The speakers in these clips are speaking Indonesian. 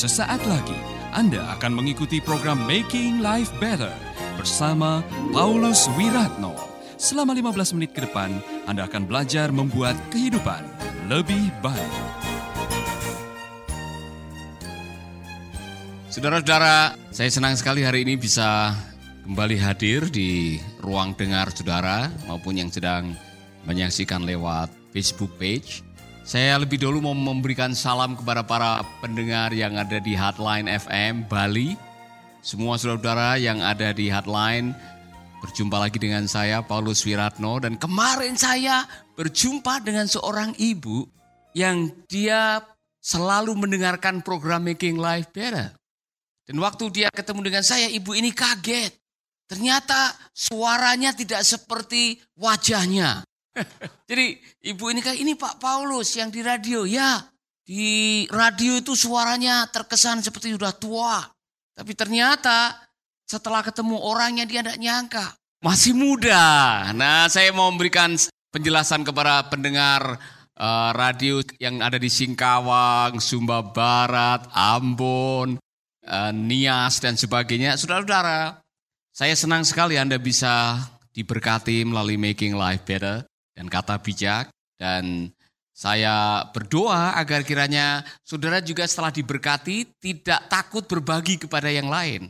Sesaat lagi Anda akan mengikuti program Making Life Better bersama Paulus Wiratno. Selama 15 menit ke depan, Anda akan belajar membuat kehidupan lebih baik. Saudara-saudara, saya senang sekali hari ini bisa kembali hadir di ruang dengar saudara maupun yang sedang menyaksikan lewat Facebook page. Saya lebih dulu mau memberikan salam kepada para pendengar yang ada di Hotline FM Bali. Semua saudara-saudara yang ada di Hotline, berjumpa lagi dengan saya Paulus Wiratno dan kemarin saya berjumpa dengan seorang ibu yang dia selalu mendengarkan program Making Life Better. Dan waktu dia ketemu dengan saya, ibu ini kaget. Ternyata suaranya tidak seperti wajahnya. Jadi ibu ini kayak ini Pak Paulus yang di radio. Ya di radio itu suaranya terkesan seperti sudah tua. Tapi ternyata setelah ketemu orangnya dia tidak nyangka. Masih muda. Nah saya mau memberikan penjelasan kepada pendengar uh, radio yang ada di Singkawang, Sumba Barat, Ambon, uh, Nias dan sebagainya. Saudara-saudara, saya senang sekali Anda bisa diberkati melalui Making Life Better dan kata bijak dan saya berdoa agar kiranya saudara juga setelah diberkati tidak takut berbagi kepada yang lain.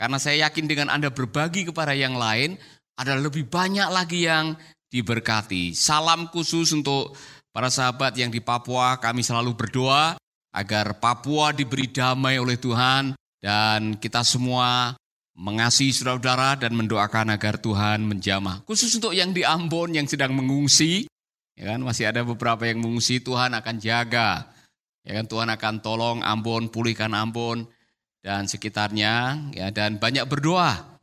Karena saya yakin dengan Anda berbagi kepada yang lain, ada lebih banyak lagi yang diberkati. Salam khusus untuk para sahabat yang di Papua, kami selalu berdoa agar Papua diberi damai oleh Tuhan dan kita semua mengasihi saudara-saudara dan mendoakan agar Tuhan menjamah. Khusus untuk yang di Ambon yang sedang mengungsi, ya kan masih ada beberapa yang mengungsi Tuhan akan jaga. Ya kan Tuhan akan tolong Ambon, pulihkan Ambon dan sekitarnya ya dan banyak berdoa.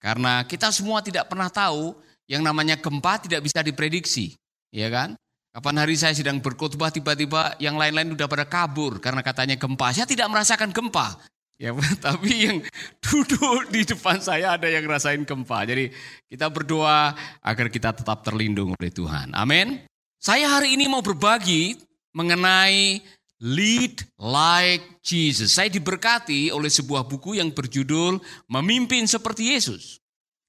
Karena kita semua tidak pernah tahu yang namanya gempa tidak bisa diprediksi, ya kan? Kapan hari saya sedang berkhotbah tiba-tiba yang lain-lain sudah pada kabur karena katanya gempa. Saya tidak merasakan gempa. Ya, tapi yang duduk di depan saya ada yang rasain gempa. Jadi kita berdoa agar kita tetap terlindung oleh Tuhan. Amin. Saya hari ini mau berbagi mengenai Lead Like Jesus. Saya diberkati oleh sebuah buku yang berjudul Memimpin Seperti Yesus.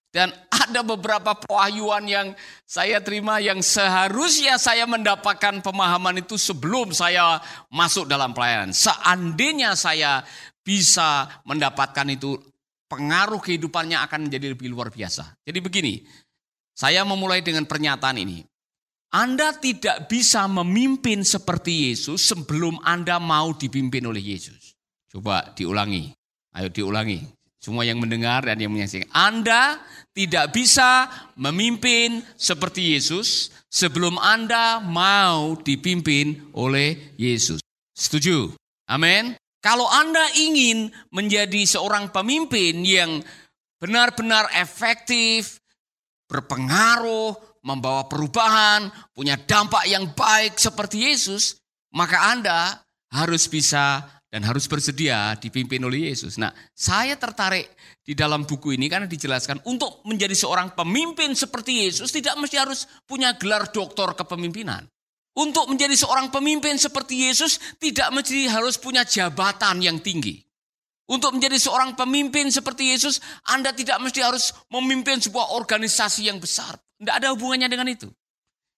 Dan ada beberapa pewahyuan yang saya terima yang seharusnya saya mendapatkan pemahaman itu sebelum saya masuk dalam pelayanan. Seandainya saya bisa mendapatkan itu, pengaruh kehidupannya akan menjadi lebih luar biasa. Jadi begini, saya memulai dengan pernyataan ini. Anda tidak bisa memimpin seperti Yesus sebelum Anda mau dipimpin oleh Yesus. Coba diulangi. Ayo diulangi. Semua yang mendengar dan yang menyaksikan. Anda tidak bisa memimpin seperti Yesus sebelum Anda mau dipimpin oleh Yesus. Setuju? Amin. Kalau Anda ingin menjadi seorang pemimpin yang benar-benar efektif, berpengaruh, membawa perubahan, punya dampak yang baik seperti Yesus, maka Anda harus bisa dan harus bersedia dipimpin oleh Yesus. Nah, saya tertarik di dalam buku ini karena dijelaskan untuk menjadi seorang pemimpin seperti Yesus tidak mesti harus punya gelar doktor kepemimpinan. Untuk menjadi seorang pemimpin seperti Yesus tidak mesti harus punya jabatan yang tinggi. Untuk menjadi seorang pemimpin seperti Yesus, Anda tidak mesti harus memimpin sebuah organisasi yang besar. Tidak ada hubungannya dengan itu.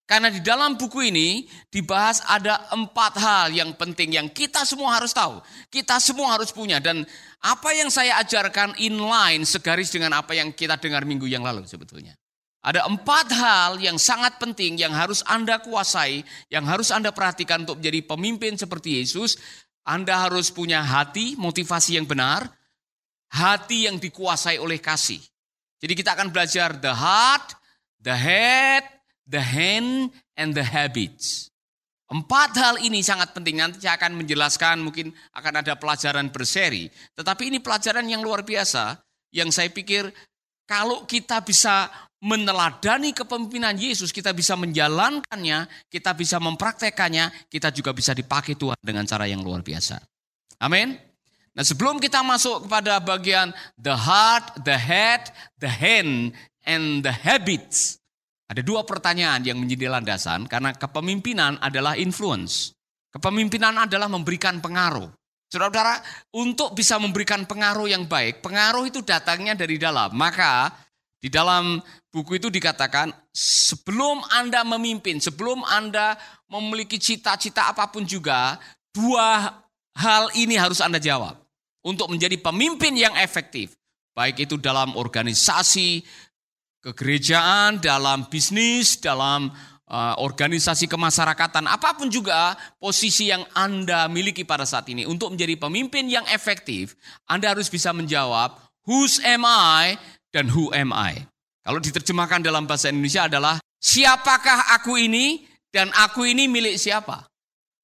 Karena di dalam buku ini dibahas ada empat hal yang penting yang kita semua harus tahu. Kita semua harus punya. Dan apa yang saya ajarkan inline segaris dengan apa yang kita dengar minggu yang lalu sebetulnya. Ada empat hal yang sangat penting yang harus Anda kuasai, yang harus Anda perhatikan untuk menjadi pemimpin seperti Yesus. Anda harus punya hati, motivasi yang benar, hati yang dikuasai oleh kasih. Jadi kita akan belajar the heart, the head, the hand, and the habits. Empat hal ini sangat penting. Nanti saya akan menjelaskan, mungkin akan ada pelajaran berseri. Tetapi ini pelajaran yang luar biasa, yang saya pikir kalau kita bisa meneladani kepemimpinan Yesus, kita bisa menjalankannya, kita bisa mempraktekannya, kita juga bisa dipakai Tuhan dengan cara yang luar biasa. Amin. Nah sebelum kita masuk kepada bagian the heart, the head, the hand, and the habits. Ada dua pertanyaan yang menjadi landasan karena kepemimpinan adalah influence. Kepemimpinan adalah memberikan pengaruh. Saudara-saudara, untuk bisa memberikan pengaruh yang baik, pengaruh itu datangnya dari dalam. Maka di dalam buku itu dikatakan, sebelum Anda memimpin, sebelum Anda memiliki cita-cita apa pun juga, dua hal ini harus Anda jawab. Untuk menjadi pemimpin yang efektif, baik itu dalam organisasi, kegerejaan, dalam bisnis, dalam uh, organisasi kemasyarakatan, apa pun juga posisi yang Anda miliki pada saat ini. Untuk menjadi pemimpin yang efektif, Anda harus bisa menjawab, whose am I dan who am I. Kalau diterjemahkan dalam bahasa Indonesia adalah, siapakah aku ini dan aku ini milik siapa?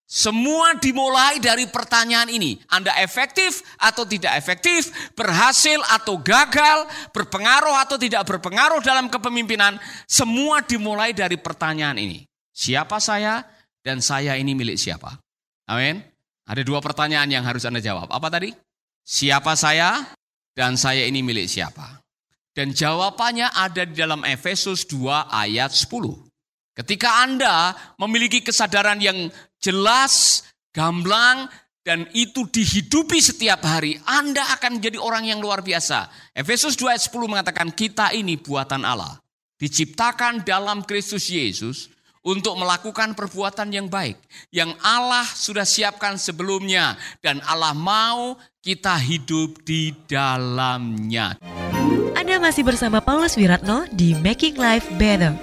Semua dimulai dari pertanyaan ini. Anda efektif atau tidak efektif, berhasil atau gagal, berpengaruh atau tidak berpengaruh dalam kepemimpinan, semua dimulai dari pertanyaan ini. Siapa saya dan saya ini milik siapa? Amin. Ada dua pertanyaan yang harus Anda jawab. Apa tadi? Siapa saya dan saya ini milik siapa? Dan jawabannya ada di dalam Efesus 2 ayat 10. Ketika Anda memiliki kesadaran yang jelas, gamblang, dan itu dihidupi setiap hari, Anda akan menjadi orang yang luar biasa. Efesus 2 ayat 10 mengatakan kita ini buatan Allah. Diciptakan dalam Kristus Yesus untuk melakukan perbuatan yang baik. Yang Allah sudah siapkan sebelumnya. Dan Allah mau kita hidup di dalamnya. Anda masih bersama Paulus Wiratno di Making Life Better.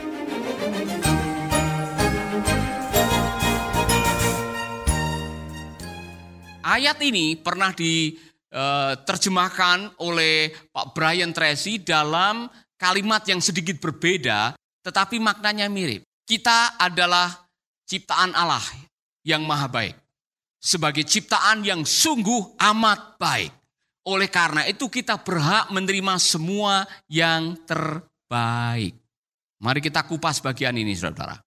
Ayat ini pernah diterjemahkan eh, oleh Pak Brian Tracy dalam kalimat yang sedikit berbeda, tetapi maknanya mirip. Kita adalah ciptaan Allah yang maha baik. Sebagai ciptaan yang sungguh amat baik. Oleh karena itu kita berhak menerima semua yang terbaik. Mari kita kupas bagian ini saudara.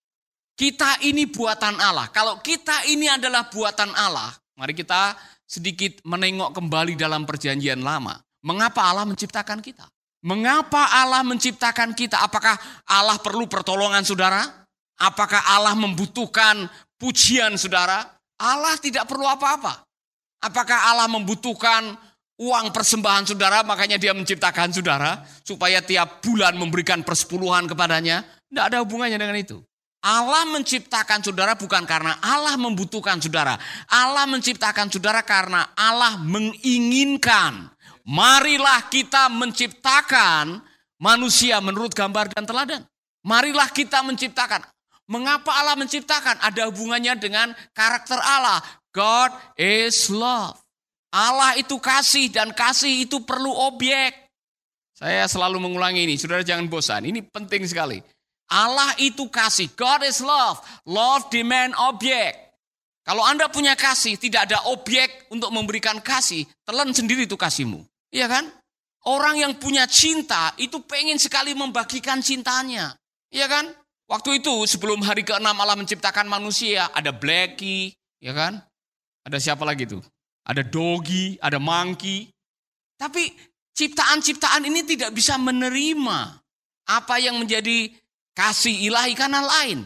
Kita ini buatan Allah. Kalau kita ini adalah buatan Allah, Mari kita sedikit menengok kembali dalam perjanjian lama. Mengapa Allah menciptakan kita? Mengapa Allah menciptakan kita? Apakah Allah perlu pertolongan saudara? Apakah Allah membutuhkan pujian saudara? Allah tidak perlu apa-apa. Apakah Allah membutuhkan uang persembahan saudara, makanya dia menciptakan saudara, supaya tiap bulan memberikan persepuluhan kepadanya? Tidak ada hubungannya dengan itu. Allah menciptakan saudara bukan karena Allah membutuhkan saudara. Allah menciptakan saudara karena Allah menginginkan. Marilah kita menciptakan manusia menurut gambar dan teladan. Marilah kita menciptakan. Mengapa Allah menciptakan? Ada hubungannya dengan karakter Allah. God is love. Allah itu kasih dan kasih itu perlu objek. Saya selalu mengulangi ini, saudara jangan bosan. Ini penting sekali. Allah itu kasih. God is love. Love demand objek. Kalau Anda punya kasih, tidak ada objek untuk memberikan kasih, telan sendiri itu kasihmu. Iya kan? Orang yang punya cinta itu pengen sekali membagikan cintanya. Iya kan? Waktu itu sebelum hari ke-6 Allah menciptakan manusia, ada Blackie, ya kan? Ada siapa lagi tuh? Ada Doggy, ada Monkey. Tapi ciptaan-ciptaan ini tidak bisa menerima apa yang menjadi kasih ilahi karena lain.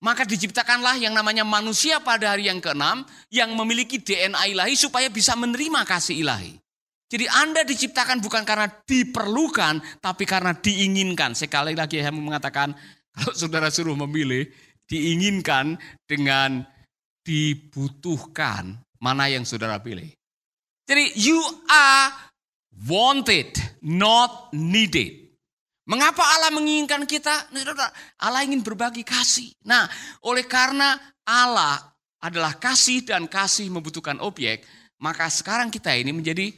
Maka diciptakanlah yang namanya manusia pada hari yang keenam yang memiliki DNA ilahi supaya bisa menerima kasih ilahi. Jadi Anda diciptakan bukan karena diperlukan, tapi karena diinginkan. Sekali lagi saya mengatakan, kalau saudara suruh memilih, diinginkan dengan dibutuhkan mana yang saudara pilih. Jadi you are wanted, not needed. Mengapa Allah menginginkan kita? Allah ingin berbagi kasih. Nah, oleh karena Allah adalah kasih dan kasih membutuhkan objek, maka sekarang kita ini menjadi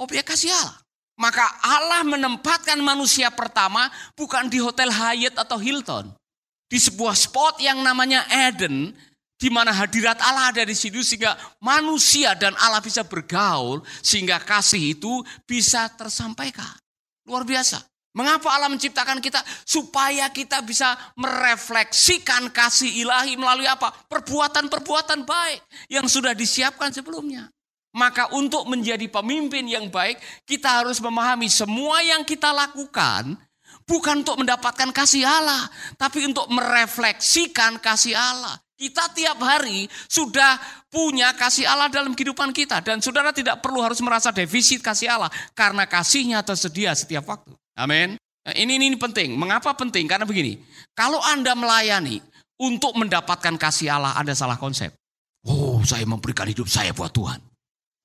objek kasih Allah. Maka Allah menempatkan manusia pertama bukan di Hotel Hyatt atau Hilton. Di sebuah spot yang namanya Eden, di mana hadirat Allah ada di situ sehingga manusia dan Allah bisa bergaul sehingga kasih itu bisa tersampaikan. Luar biasa. Mengapa Allah menciptakan kita? Supaya kita bisa merefleksikan kasih ilahi melalui apa? Perbuatan-perbuatan baik yang sudah disiapkan sebelumnya. Maka untuk menjadi pemimpin yang baik, kita harus memahami semua yang kita lakukan bukan untuk mendapatkan kasih Allah, tapi untuk merefleksikan kasih Allah. Kita tiap hari sudah punya kasih Allah dalam kehidupan kita. Dan saudara tidak perlu harus merasa defisit kasih Allah. Karena kasihnya tersedia setiap waktu. Amin. Nah, ini, ini penting. Mengapa penting? Karena begini. Kalau Anda melayani untuk mendapatkan kasih Allah ada salah konsep. Oh saya memberikan hidup saya buat Tuhan.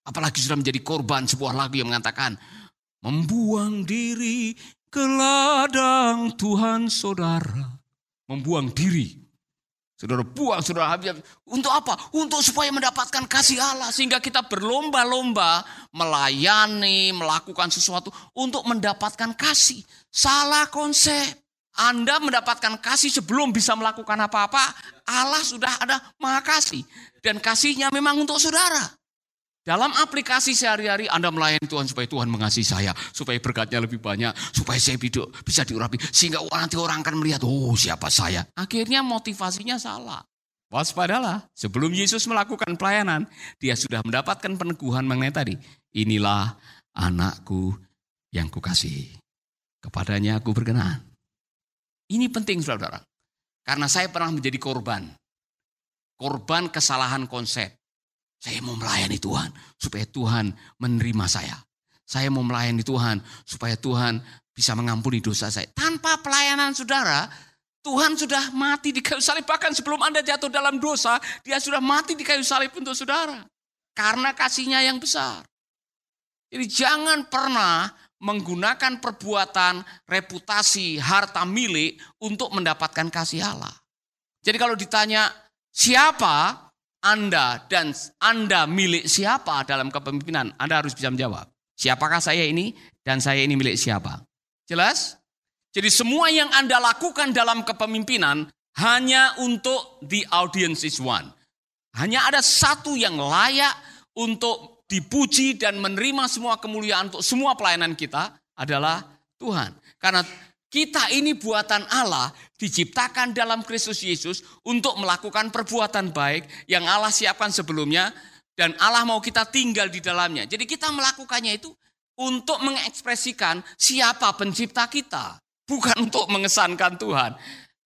Apalagi sudah menjadi korban sebuah lagu yang mengatakan. Membuang diri ke ladang Tuhan saudara. Membuang diri Saudara buang, saudara habis. Untuk apa? Untuk supaya mendapatkan kasih Allah. Sehingga kita berlomba-lomba melayani, melakukan sesuatu untuk mendapatkan kasih. Salah konsep. Anda mendapatkan kasih sebelum bisa melakukan apa-apa. Allah sudah ada maha. Dan kasihnya memang untuk saudara. Dalam aplikasi sehari-hari Anda melayani Tuhan supaya Tuhan mengasihi saya. Supaya berkatnya lebih banyak. Supaya saya hidup bisa diurapi. Sehingga nanti orang akan melihat, oh siapa saya. Akhirnya motivasinya salah. Waspadalah, sebelum Yesus melakukan pelayanan, dia sudah mendapatkan peneguhan mengenai tadi. Inilah anakku yang kukasihi. Kepadanya aku berkenan. Ini penting saudara-saudara. Karena saya pernah menjadi korban. Korban kesalahan konsep saya mau melayani Tuhan supaya Tuhan menerima saya. Saya mau melayani Tuhan supaya Tuhan bisa mengampuni dosa saya. Tanpa pelayanan saudara, Tuhan sudah mati di kayu salib. Bahkan sebelum Anda jatuh dalam dosa, dia sudah mati di kayu salib untuk saudara. Karena kasihnya yang besar. Jadi jangan pernah menggunakan perbuatan, reputasi, harta milik untuk mendapatkan kasih Allah. Jadi kalau ditanya siapa anda dan Anda milik siapa dalam kepemimpinan? Anda harus bisa menjawab. Siapakah saya ini dan saya ini milik siapa? Jelas? Jadi semua yang Anda lakukan dalam kepemimpinan hanya untuk the audience is one. Hanya ada satu yang layak untuk dipuji dan menerima semua kemuliaan untuk semua pelayanan kita adalah Tuhan. Karena kita ini buatan Allah, diciptakan dalam Kristus Yesus untuk melakukan perbuatan baik yang Allah siapkan sebelumnya dan Allah mau kita tinggal di dalamnya. Jadi kita melakukannya itu untuk mengekspresikan siapa pencipta kita, bukan untuk mengesankan Tuhan.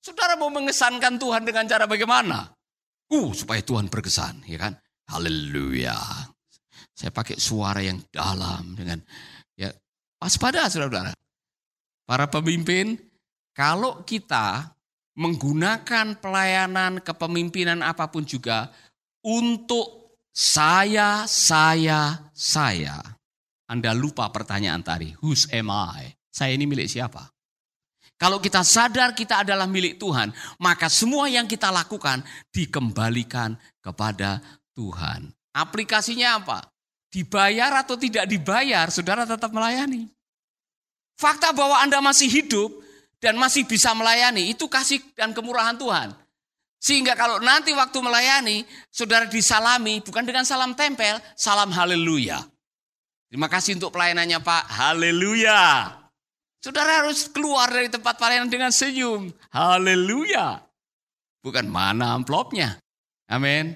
Saudara mau mengesankan Tuhan dengan cara bagaimana? Uh, supaya Tuhan berkesan, ya kan? Haleluya. Saya pakai suara yang dalam dengan ya waspada saudara-saudara. Para pemimpin, kalau kita menggunakan pelayanan kepemimpinan apa pun juga untuk saya, saya, saya. Anda lupa pertanyaan tadi, whose am I? Saya ini milik siapa? Kalau kita sadar kita adalah milik Tuhan, maka semua yang kita lakukan dikembalikan kepada Tuhan. Aplikasinya apa? Dibayar atau tidak dibayar, saudara tetap melayani. Fakta bahwa Anda masih hidup dan masih bisa melayani, itu kasih dan kemurahan Tuhan. Sehingga kalau nanti waktu melayani, saudara disalami bukan dengan salam tempel, salam haleluya. Terima kasih untuk pelayanannya Pak, haleluya. Saudara harus keluar dari tempat pelayanan dengan senyum, haleluya. Bukan mana amplopnya. Amin.